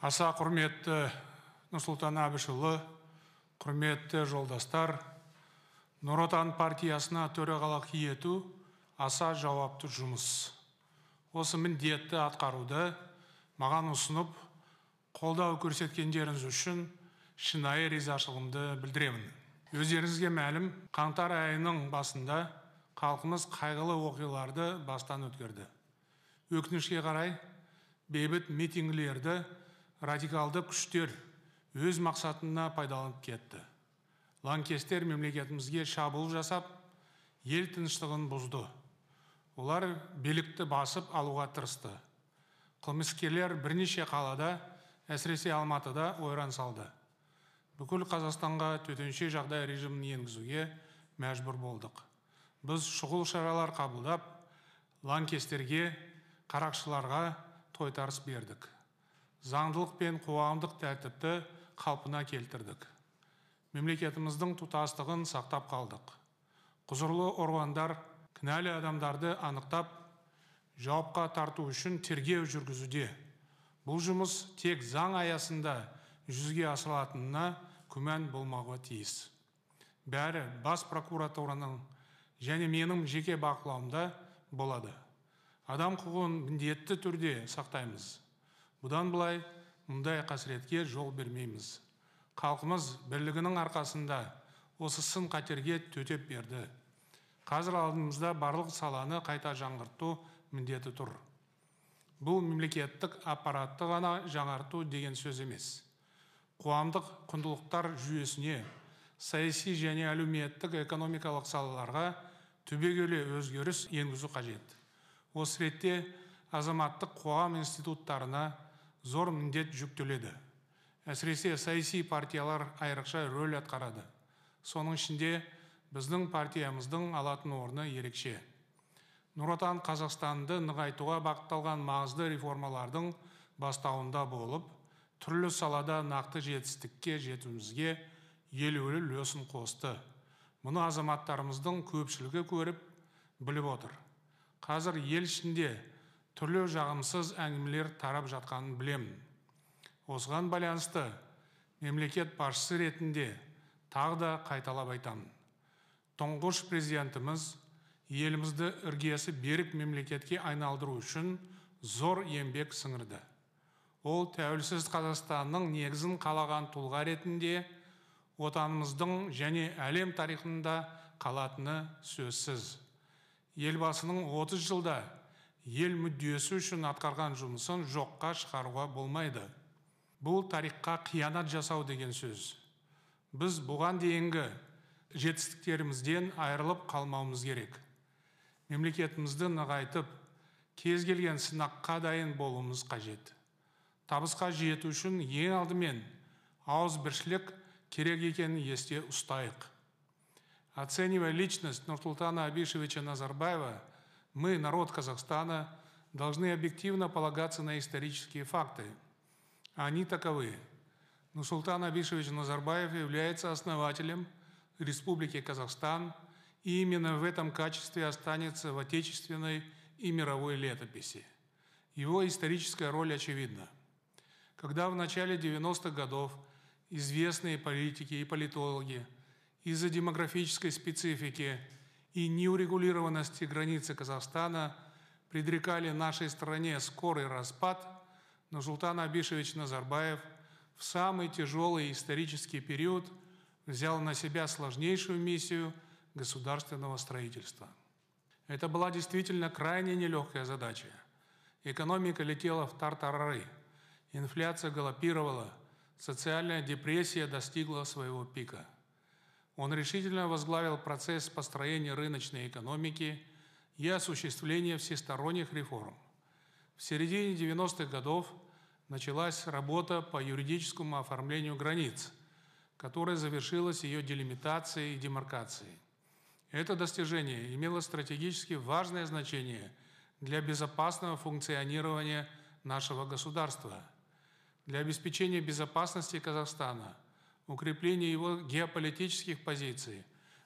аса құрметті нұрсұлтан әбішұлы құрметті жолдастар нұр отан партиясына төрағалық ету аса жауапты жұмыс. Осы міндетті атқаруды маған ұсынып қолдау көрсеткендеріңіз үшін шынайы ризашылығымды білдіремін. Өздеріңізге мәлім қаңтар айының басында халқымыз қайғылы оқиғаларды бастан өткерді. Өкінішке қарай бейбіт митингілерді радикалды күштер өз мақсатына пайдаланып кетті. Лаңкестер мемлекетімізге шабуыл жасап ел тыныштығын бұзды. Олар билікті басып алуға тырысты. Қылмыскерлер бірнеше қалада әсіресе алматыда ойран салды. Бүкіл қазақстанға төтенше жағдай режимін енгізуге мәжбүр болдық. Біз шұғыл шаралар қабылдап лаңкестерге қарақшыларға тойтарыс бердік. Заңдылық пен қоғамдық тәртіпті қалпына келтірдік. Мемлекетіміздің тұтастығын сақтап қалдық. Құзырлы органдар кінәлі адамдарды анықтап жауапқа тарту үшін тергеу жүргізуде. Бұл жұмыс тек заң аясында жүзеге асырылатынына күмән болмауға тиіс. Бәрі бас прокуратураның және менің жеке бақылауымда болады. Адам құқығын міндетті түрде сақтаймыз. Бұдан былай мұндай қасіретке жол бермейміз. Халқымыз бірлігінің арқасында осы сын қатерге төтеп берді. Қазір алдымызда барлық саланы қайта жаңғырту міндеті тұр. Бұл мемлекеттік аппаратты ғана жаңарту деген сөз емес. Қоғамдық құндылықтар жүйесіне саяси және әлеуметтік экономикалық салаларға түбегейлі өзгеріс енгізу қажет. Осы ретте азаматтық қоғам институттарына зор міндет жүктеледі. Әсіресе саяси партиялар айрықша рөл атқарады. Соның ішінде біздің партиямыздың алатын орны ерекше. Нұр отан қазақстанды нығайтуға бағытталған маңызды реформалардың бастауында болып түрлі салада нақты жетістікке жетуімізге елеулі үлесін қосты. Мұны азаматтарымыздың көпшілігі көріп біліп отыр. Қазір ел ішінде түрлі жағымсыз әңгімелер тарап жатқанын білемін осыған байланысты мемлекет басшысы ретінде тағы да қайталап айтамын тұңғыш президентіміз елімізді іргесі берік мемлекетке айналдыру үшін зор еңбек сіңірді. Ол тәуелсіз қазақстанның негізін қалаған тұлға ретінде отанымыздың және әлем тарихында қалатыны сөзсіз. Елбасының 30 жылда ел мүддесі үшін атқарған жұмысын жоққа шығаруға болмайды. Бұл тарихқа қиянат жасау деген сөз. Біз бұған дейінгі жетістіктерімізден айырылып қалмауымыз керек. Мемлекетімізді нығайтып кез келген сынаққа дайын болуымыз қажет. Табысқа жету үшін ең алдымен ауызбіршілік керек екенін есте ұстайық. Оценивая личность нурсултана абишевича назарбаева мы народ казахстана должны объективно полагаться на исторические факты они таковы. Нурсултан Абишевич Назарбаев является основателем Республики Казахстан и именно в этом качестве останется в отечественной и мировой летописи. Его историческая роль очевидна. Когда в начале 90-х годов известные политики и политологи из-за демографической специфики и неурегулированности границы Казахстана предрекали нашей стране скорый распад – Нурсултан Абишевич Назарбаев в самый тяжелый исторический период взял на себя сложнейшую миссию государственного строительства. Это была действительно крайне нелегкая задача. Экономика летела в тартарары, инфляция галопировала, социальная депрессия достигла своего пика. Он решительно возглавил процесс построения рыночной экономики и осуществления всесторонних реформ – в середине 90-х годов началась работа по юридическому оформлению границ, которая завершилась ее делимитацией и демаркацией. Это достижение имело стратегически важное значение для безопасного функционирования нашего государства, для обеспечения безопасности Казахстана, укрепления его геополитических позиций.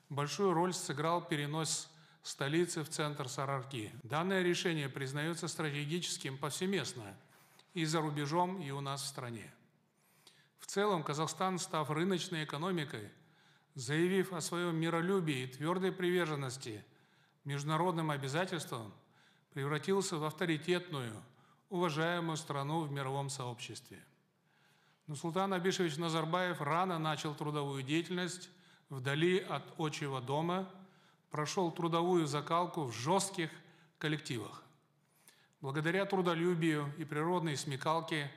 Большую роль сыграл перенос столицы в центр Сарарки. Данное решение признается стратегическим повсеместно и за рубежом, и у нас в стране. В целом Казахстан, став рыночной экономикой, заявив о своем миролюбии и твердой приверженности международным обязательствам, превратился в авторитетную, уважаемую страну в мировом сообществе. Но Султан Абишевич Назарбаев рано начал трудовую деятельность вдали от отчего дома, прошел трудовую закалку в жестких коллективах. Благодаря трудолюбию и природной смекалке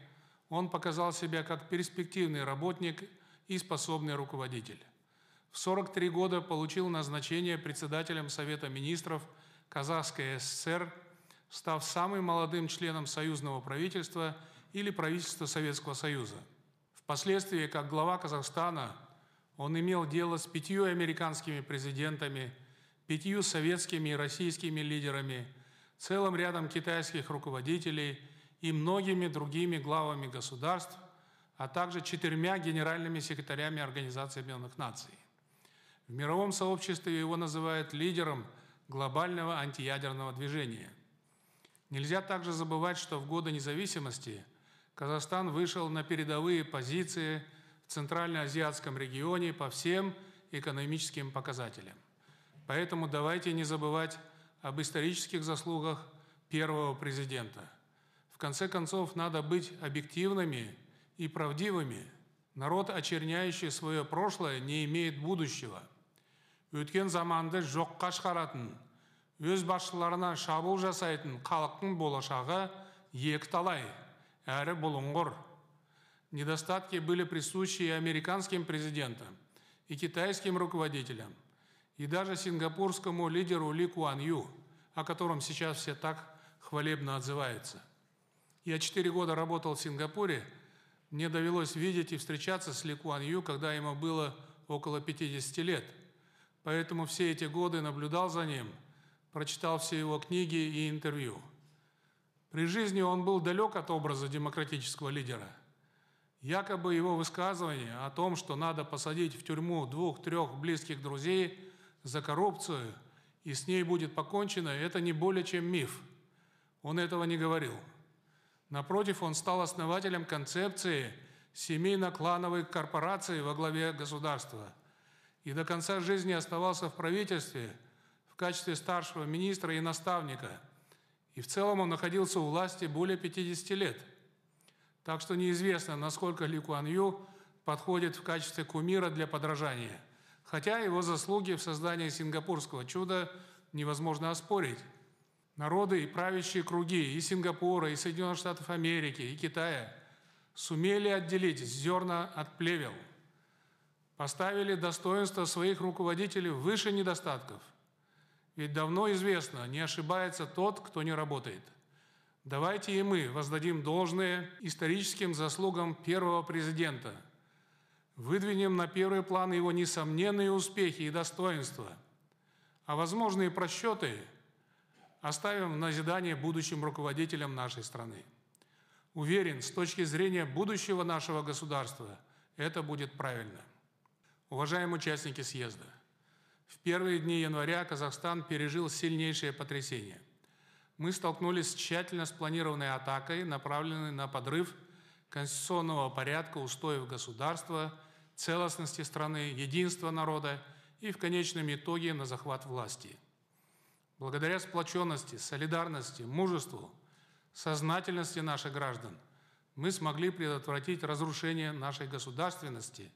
он показал себя как перспективный работник и способный руководитель. В 43 года получил назначение председателем Совета министров Казахской ССР, став самым молодым членом союзного правительства или правительства Советского Союза. Впоследствии, как глава Казахстана, он имел дело с пятью американскими президентами, пятью советскими и российскими лидерами, целым рядом китайских руководителей и многими другими главами государств, а также четырьмя генеральными секретарями Организации Объединенных Наций. В мировом сообществе его называют лидером глобального антиядерного движения. Нельзя также забывать, что в годы независимости Казахстан вышел на передовые позиции – в Центральноазиатском регионе по всем экономическим показателям. Поэтому давайте не забывать об исторических заслугах первого президента. В конце концов, надо быть объективными и правдивыми. Народ, очерняющий свое прошлое, не имеет будущего. Өткен заманды жоққа шығаратын, өз басшыларына шабуыл жасайтын халықтың болашағы екі талай, әрі бұлыңғыр недостатки были присущи и американским президентам, и китайским руководителям, и даже сингапурскому лидеру Ли Куан Ю, о котором сейчас все так хвалебно отзываются. Я четыре года работал в Сингапуре, мне довелось видеть и встречаться с Ли Куан Ю, когда ему было около 50 лет. Поэтому все эти годы наблюдал за ним, прочитал все его книги и интервью. При жизни он был далек от образа демократического лидера – Якобы его высказывание о том, что надо посадить в тюрьму двух-трех близких друзей за коррупцию и с ней будет покончено, это не более чем миф. Он этого не говорил. Напротив, он стал основателем концепции семейно-клановой корпорации во главе государства и до конца жизни оставался в правительстве в качестве старшего министра и наставника. И в целом он находился у власти более 50 лет – так что неизвестно, насколько Ли Куан Ю подходит в качестве кумира для подражания. Хотя его заслуги в создании сингапурского чуда невозможно оспорить. Народы и правящие круги и Сингапура, и Соединенных Штатов Америки, и Китая сумели отделить зерна от плевел, поставили достоинство своих руководителей выше недостатков. Ведь давно известно, не ошибается тот, кто не работает – Давайте и мы воздадим должное историческим заслугам первого президента. Выдвинем на первый план его несомненные успехи и достоинства, а возможные просчеты оставим в назидание будущим руководителям нашей страны. Уверен, с точки зрения будущего нашего государства, это будет правильно. Уважаемые участники съезда, в первые дни января Казахстан пережил сильнейшее потрясение мы столкнулись с тщательно спланированной атакой, направленной на подрыв конституционного порядка, устоев государства, целостности страны, единства народа и в конечном итоге на захват власти. Благодаря сплоченности, солидарности, мужеству, сознательности наших граждан мы смогли предотвратить разрушение нашей государственности,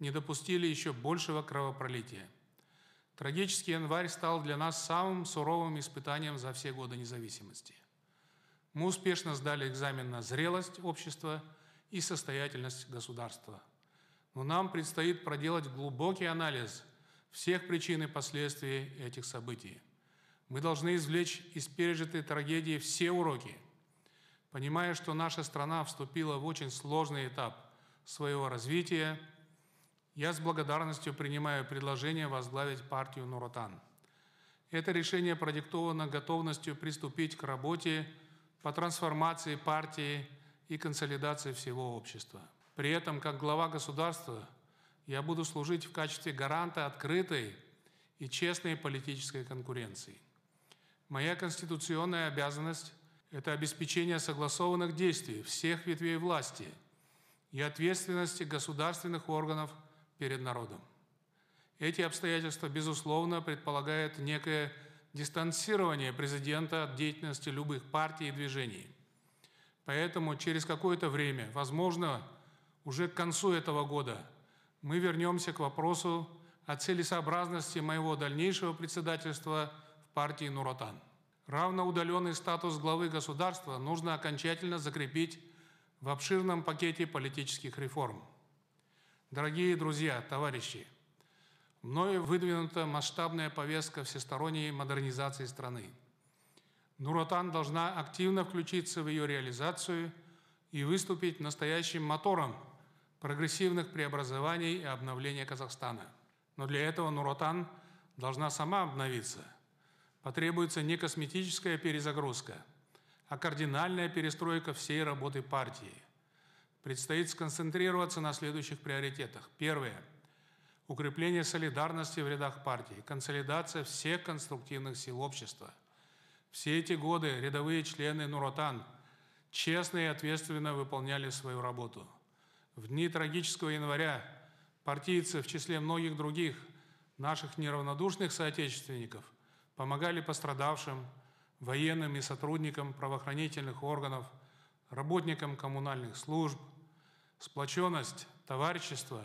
не допустили еще большего кровопролития. Трагический январь стал для нас самым суровым испытанием за все годы независимости. Мы успешно сдали экзамен на зрелость общества и состоятельность государства. Но нам предстоит проделать глубокий анализ всех причин и последствий этих событий. Мы должны извлечь из пережитой трагедии все уроки, понимая, что наша страна вступила в очень сложный этап своего развития – я с благодарностью принимаю предложение возглавить партию Нуротан. Это решение продиктовано готовностью приступить к работе по трансформации партии и консолидации всего общества. При этом, как глава государства, я буду служить в качестве гаранта открытой и честной политической конкуренции. Моя конституционная обязанность – это обеспечение согласованных действий всех ветвей власти и ответственности государственных органов перед народом. Эти обстоятельства, безусловно, предполагают некое дистанцирование президента от деятельности любых партий и движений. Поэтому через какое-то время, возможно, уже к концу этого года, мы вернемся к вопросу о целесообразности моего дальнейшего председательства в партии Нуротан. Равноудаленный статус главы государства нужно окончательно закрепить в обширном пакете политических реформ. Дорогие друзья, товарищи, мною выдвинута масштабная повестка всесторонней модернизации страны. Нуротан должна активно включиться в ее реализацию и выступить настоящим мотором прогрессивных преобразований и обновления Казахстана. Но для этого Нуротан должна сама обновиться. Потребуется не косметическая перезагрузка, а кардинальная перестройка всей работы партии. Предстоит сконцентрироваться на следующих приоритетах. Первое – укрепление солидарности в рядах партии, консолидация всех конструктивных сил общества. Все эти годы рядовые члены Нуротан честно и ответственно выполняли свою работу. В дни трагического января партийцы в числе многих других наших неравнодушных соотечественников помогали пострадавшим, военным и сотрудникам правоохранительных органов, работникам коммунальных служб. Сплоченность, товарищество,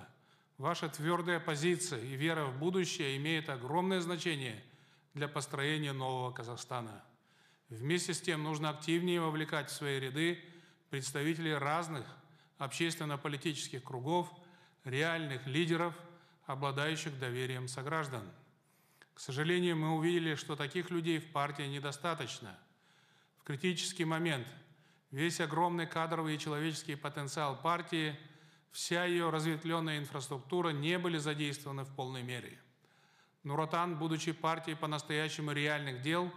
ваша твердая позиция и вера в будущее имеют огромное значение для построения нового Казахстана. Вместе с тем нужно активнее вовлекать в свои ряды представителей разных общественно-политических кругов, реальных лидеров, обладающих доверием сограждан. К сожалению, мы увидели, что таких людей в партии недостаточно. В критический момент весь огромный кадровый и человеческий потенциал партии, вся ее разветвленная инфраструктура не были задействованы в полной мере. Нуротан, будучи партией по-настоящему реальных дел,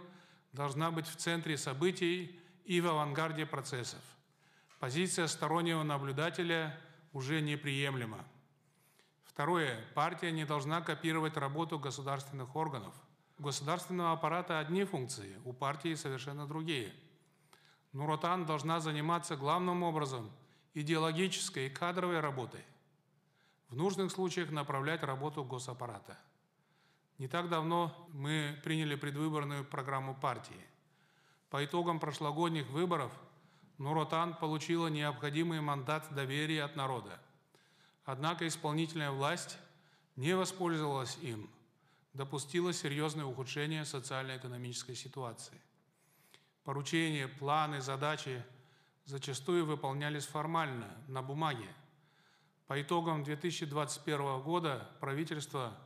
должна быть в центре событий и в авангарде процессов. Позиция стороннего наблюдателя уже неприемлема. Второе. Партия не должна копировать работу государственных органов. У государственного аппарата одни функции, у партии совершенно другие. Нуротан должна заниматься главным образом идеологической и кадровой работой. В нужных случаях направлять работу госаппарата. Не так давно мы приняли предвыборную программу партии. По итогам прошлогодних выборов Нуротан получила необходимый мандат доверия от народа – Однако исполнительная власть не воспользовалась им, допустила серьезное ухудшение социально-экономической ситуации. Поручения, планы, задачи зачастую выполнялись формально, на бумаге. По итогам 2021 года правительство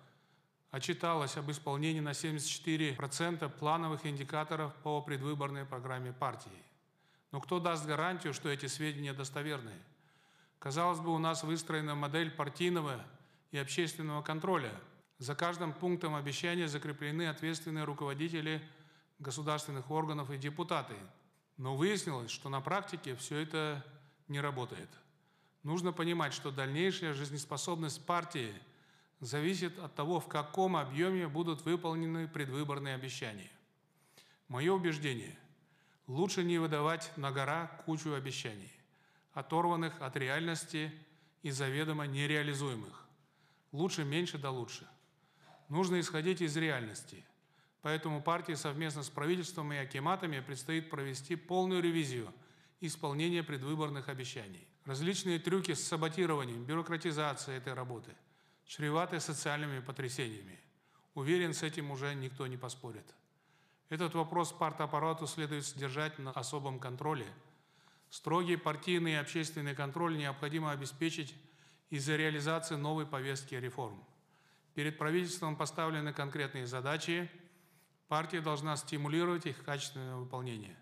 отчиталось об исполнении на 74% плановых индикаторов по предвыборной программе партии. Но кто даст гарантию, что эти сведения достоверные? Казалось бы, у нас выстроена модель партийного и общественного контроля. За каждым пунктом обещания закреплены ответственные руководители государственных органов и депутаты. Но выяснилось, что на практике все это не работает. Нужно понимать, что дальнейшая жизнеспособность партии зависит от того, в каком объеме будут выполнены предвыборные обещания. Мое убеждение – лучше не выдавать на гора кучу обещаний оторванных от реальности и заведомо нереализуемых. Лучше меньше да лучше. Нужно исходить из реальности. Поэтому партии совместно с правительством и акиматами предстоит провести полную ревизию исполнения предвыборных обещаний. Различные трюки с саботированием, бюрократизацией этой работы чреваты социальными потрясениями. Уверен, с этим уже никто не поспорит. Этот вопрос партаппарату следует содержать на особом контроле – Строгий партийный и общественный контроль необходимо обеспечить из-за реализации новой повестки реформ. Перед правительством поставлены конкретные задачи, партия должна стимулировать их качественное выполнение.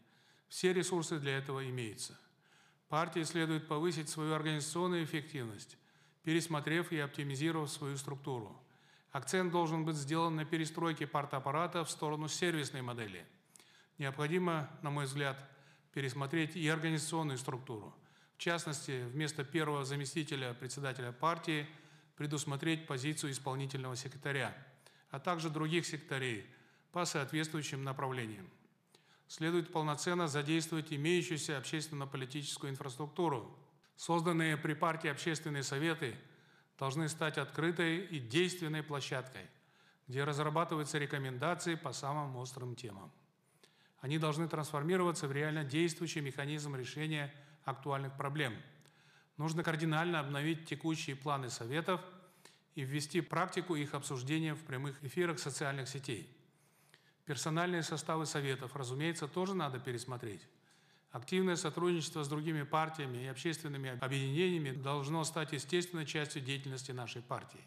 Все ресурсы для этого имеются. Партии следует повысить свою организационную эффективность, пересмотрев и оптимизировав свою структуру. Акцент должен быть сделан на перестройке партаппарата в сторону сервисной модели. Необходимо, на мой взгляд, пересмотреть и организационную структуру. В частности, вместо первого заместителя председателя партии предусмотреть позицию исполнительного секретаря, а также других секретарей по соответствующим направлениям. следует полноценно задействовать имеющуюся общественно-политическую инфраструктуру. Созданные при партии общественные советы должны стать открытой и действенной площадкой, где разрабатываются рекомендации по самым острым темам. Они должны трансформироваться в реально действующий механизм решения актуальных проблем. Нужно кардинально обновить текущие планы советов и ввести практику их обсуждения в прямых эфирах социальных сетей. Персональные составы советов, разумеется, тоже надо пересмотреть. Активное сотрудничество с другими партиями и общественными объединениями должно стать естественной частью деятельности нашей партии.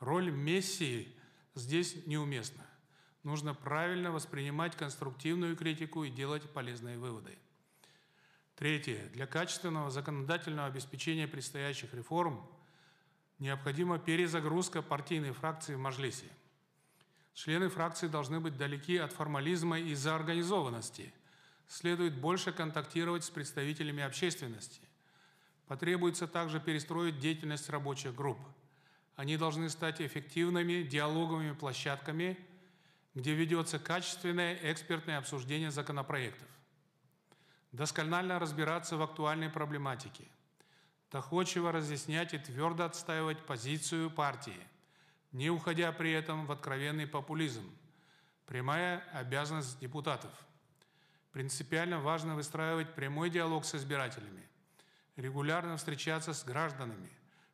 Роль мессии здесь неуместна. Нужно правильно воспринимать конструктивную критику и делать полезные выводы. Третье. Для качественного законодательного обеспечения предстоящих реформ необходима перезагрузка партийной фракции в Мажлисе. Члены фракции должны быть далеки от формализма и заорганизованности. Следует больше контактировать с представителями общественности. Потребуется также перестроить деятельность рабочих групп. Они должны стать эффективными диалоговыми площадками – где ведется качественное экспертное обсуждение законопроектов. Досконально разбираться в актуальной проблематике. Доходчиво разъяснять и твердо отстаивать позицию партии, не уходя при этом в откровенный популизм. Прямая обязанность депутатов. Принципиально важно выстраивать прямой диалог с избирателями, регулярно встречаться с гражданами,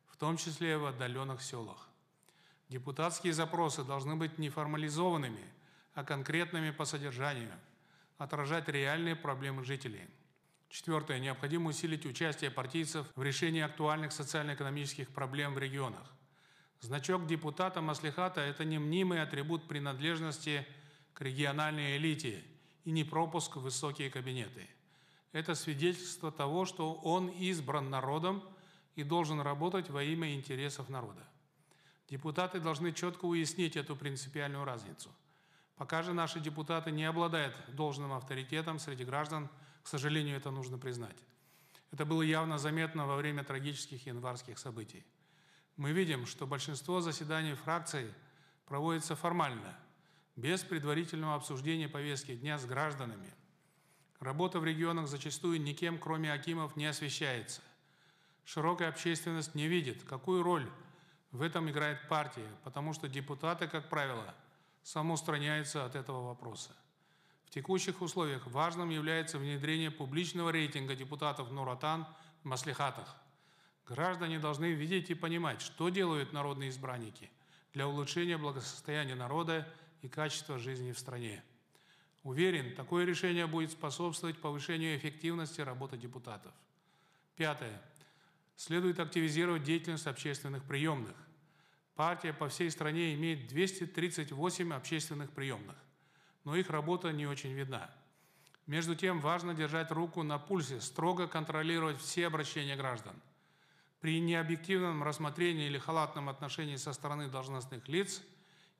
в том числе в отдаленных селах. Депутатские запросы должны быть не формализованными, а конкретными по содержанию, отражать реальные проблемы жителей. Четвертое. Необходимо усилить участие партийцев в решении актуальных социально-экономических проблем в регионах. Значок депутата Маслихата – это не мнимый атрибут принадлежности к региональной элите и не пропуск в высокие кабинеты. Это свидетельство того, что он избран народом и должен работать во имя интересов народа. Депутаты должны четко уяснить эту принципиальную разницу. Пока же наши депутаты не обладают должным авторитетом среди граждан, к сожалению, это нужно признать. Это было явно заметно во время трагических январских событий. Мы видим, что большинство заседаний фракций проводится формально, без предварительного обсуждения повестки дня с гражданами. Работа в регионах зачастую никем, кроме Акимов, не освещается. Широкая общественность не видит, какую роль в этом играет партия, потому что депутаты, как правило, самоустраняются от этого вопроса. В текущих условиях важным является внедрение публичного рейтинга депутатов Нуратан в Маслихатах. Граждане должны видеть и понимать, что делают народные избранники для улучшения благосостояния народа и качества жизни в стране. Уверен, такое решение будет способствовать повышению эффективности работы депутатов. Пятое. Следует активизировать деятельность общественных приемных. Партия по всей стране имеет 238 общественных приемных, но их работа не очень видна. Между тем, важно держать руку на пульсе, строго контролировать все обращения граждан. При необъективном рассмотрении или халатном отношении со стороны должностных лиц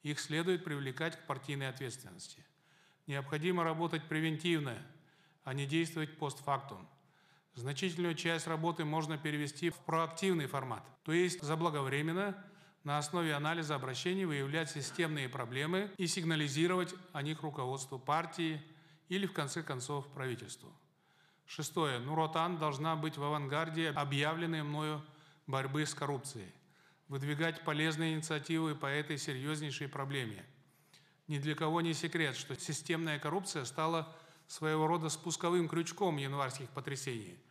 их следует привлекать к партийной ответственности. Необходимо работать превентивно, а не действовать постфактум. Значительную часть работы можно перевести в проактивный формат, то есть заблаговременно на основе анализа обращений выявлять системные проблемы и сигнализировать о них руководству партии или, в конце концов, правительству. Шестое. Нуротан должна быть в авангарде объявленной мною борьбы с коррупцией, выдвигать полезные инициативы по этой серьезнейшей проблеме. Ни для кого не секрет, что системная коррупция стала своего рода спусковым крючком январских потрясений –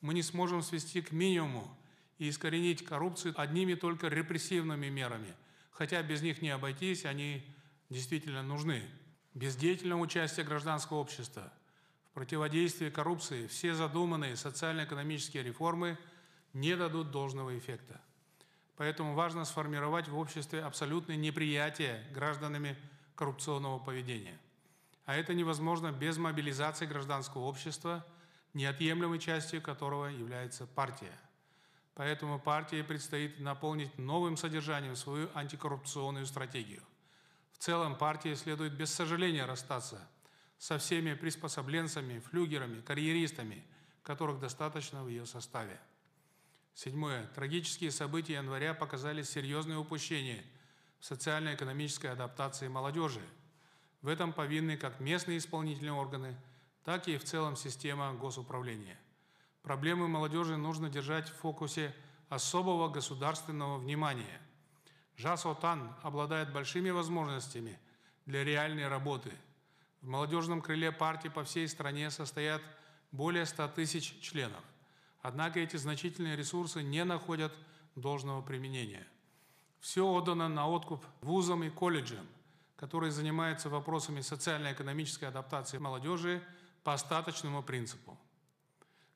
мы не сможем свести к минимуму и искоренить коррупцию одними только репрессивными мерами, хотя без них не обойтись, они действительно нужны. Без деятельного участия гражданского общества в противодействии коррупции все задуманные социально-экономические реформы не дадут должного эффекта. Поэтому важно сформировать в обществе абсолютное неприятие гражданами коррупционного поведения. А это невозможно без мобилизации гражданского общества – неотъемлемой частью которого является партия. Поэтому партии предстоит наполнить новым содержанием свою антикоррупционную стратегию. В целом партии следует без сожаления расстаться со всеми приспособленцами, флюгерами, карьеристами, которых достаточно в ее составе. Седьмое. Трагические события января показали серьезное упущение в социально-экономической адаптации молодежи. В этом повинны как местные исполнительные органы, так и в целом система госуправления. Проблемы молодежи нужно держать в фокусе особого государственного внимания. Жас Отан обладает большими возможностями для реальной работы. В молодежном крыле партии по всей стране состоят более 100 тысяч членов. Однако эти значительные ресурсы не находят должного применения. Все отдано на откуп вузам и колледжам, которые занимаются вопросами социально-экономической адаптации молодежи по остаточному принципу.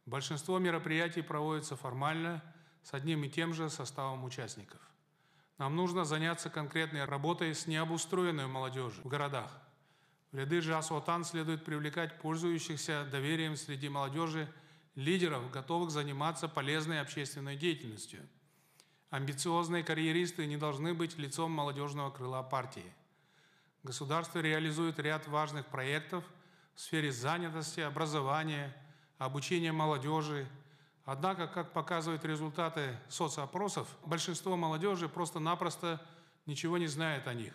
Большинство мероприятий проводится формально с одним и тем же составом участников. Нам нужно заняться конкретной работой с необустроенной молодежью в городах. В ряды ЖАС-ОТАН следует привлекать пользующихся доверием среди молодежи лидеров, готовых заниматься полезной общественной деятельностью. Амбициозные карьеристы не должны быть лицом молодежного крыла партии. Государство реализует ряд важных проектов в сфере занятости, образования, обучения молодежи. Однако, как показывают результаты соцопросов, большинство молодежи просто-напросто ничего не знает о них.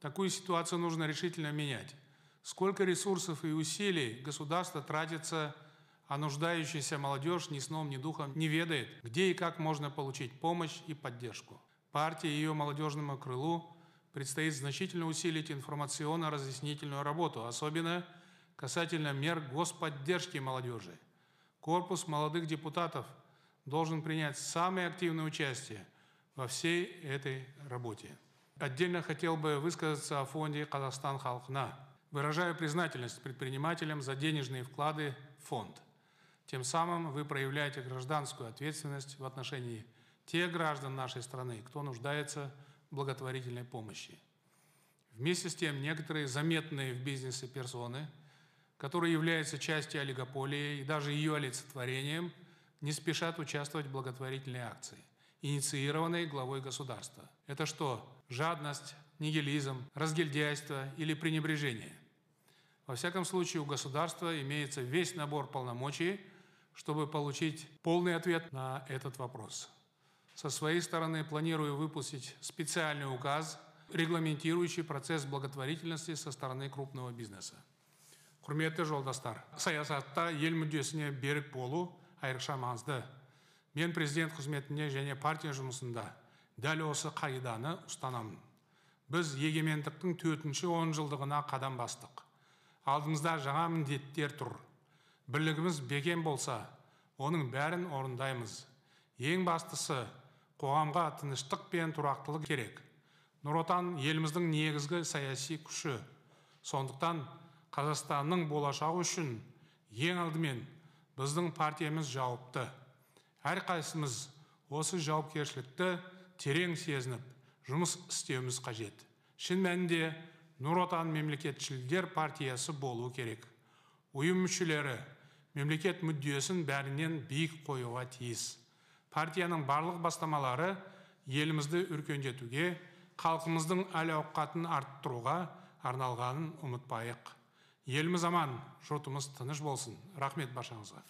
Такую ситуацию нужно решительно менять. Сколько ресурсов и усилий государство тратится а нуждающаяся молодежь ни сном, ни духом не ведает, где и как можно получить помощь и поддержку. Партии и ее молодежному крылу предстоит значительно усилить информационно-разъяснительную работу, особенно касательно мер господдержки молодежи. Корпус молодых депутатов должен принять самое активное участие во всей этой работе. Отдельно хотел бы высказаться о фонде «Казахстан Халкна». Выражаю признательность предпринимателям за денежные вклады в фонд – тем самым вы проявляете гражданскую ответственность в отношении тех граждан нашей страны, кто нуждается в благотворительной помощи. Вместе с тем, некоторые заметные в бизнесе персоны, которые являются частью олигополии и даже ее олицетворением, не спешат участвовать в благотворительной акции, инициированной главой государства. Это что? Жадность, нигилизм, разгильдяйство или пренебрежение? Во всяком случае, у государства имеется весь набор полномочий – чтобы получить полный ответ на этот вопрос. Со своей стороны планирую выпустить специальный указ, регламентирующий процесс благотворительности со стороны крупного бизнеса. құрметті жолдастар саясатта ел мүддесіне берік болу айрықша маңызды мен президент қызметінде және партия жұмысында дәл осы қағиданы ұстанамын. Біз егемендіктің төртінші онжылдығына қадам бастық. Алдымызда жаңа міндеттер тұр. Бірлігіміз бекем болса оның бәрін орындаймыз. Ең бастысы қоғамға тыныштық пен тұрақтылық керек. Нұр отан еліміздің негізгі саяси күші. Сондықтан қазақстанның болашағы үшін ең алдымен біздің партиямыз жауапты. Әрқайсымыз осы жауапкершілікті терең сезініп жұмыс істеуіміз қажет. Шын мәнінде нұр отан мемлекетшілдер партиясы болу керек. Ұйым мүшелері мемлекет мүддесін бәрінен биік қоюға тиіс. Партияның барлық бастамалары елімізді өркендетуге халқымыздың әл ауқатын арттыруға арналғанын ұмытпайық. Еліміз аман жұртымыз тыныш болсын. Рахмет баршаңызға.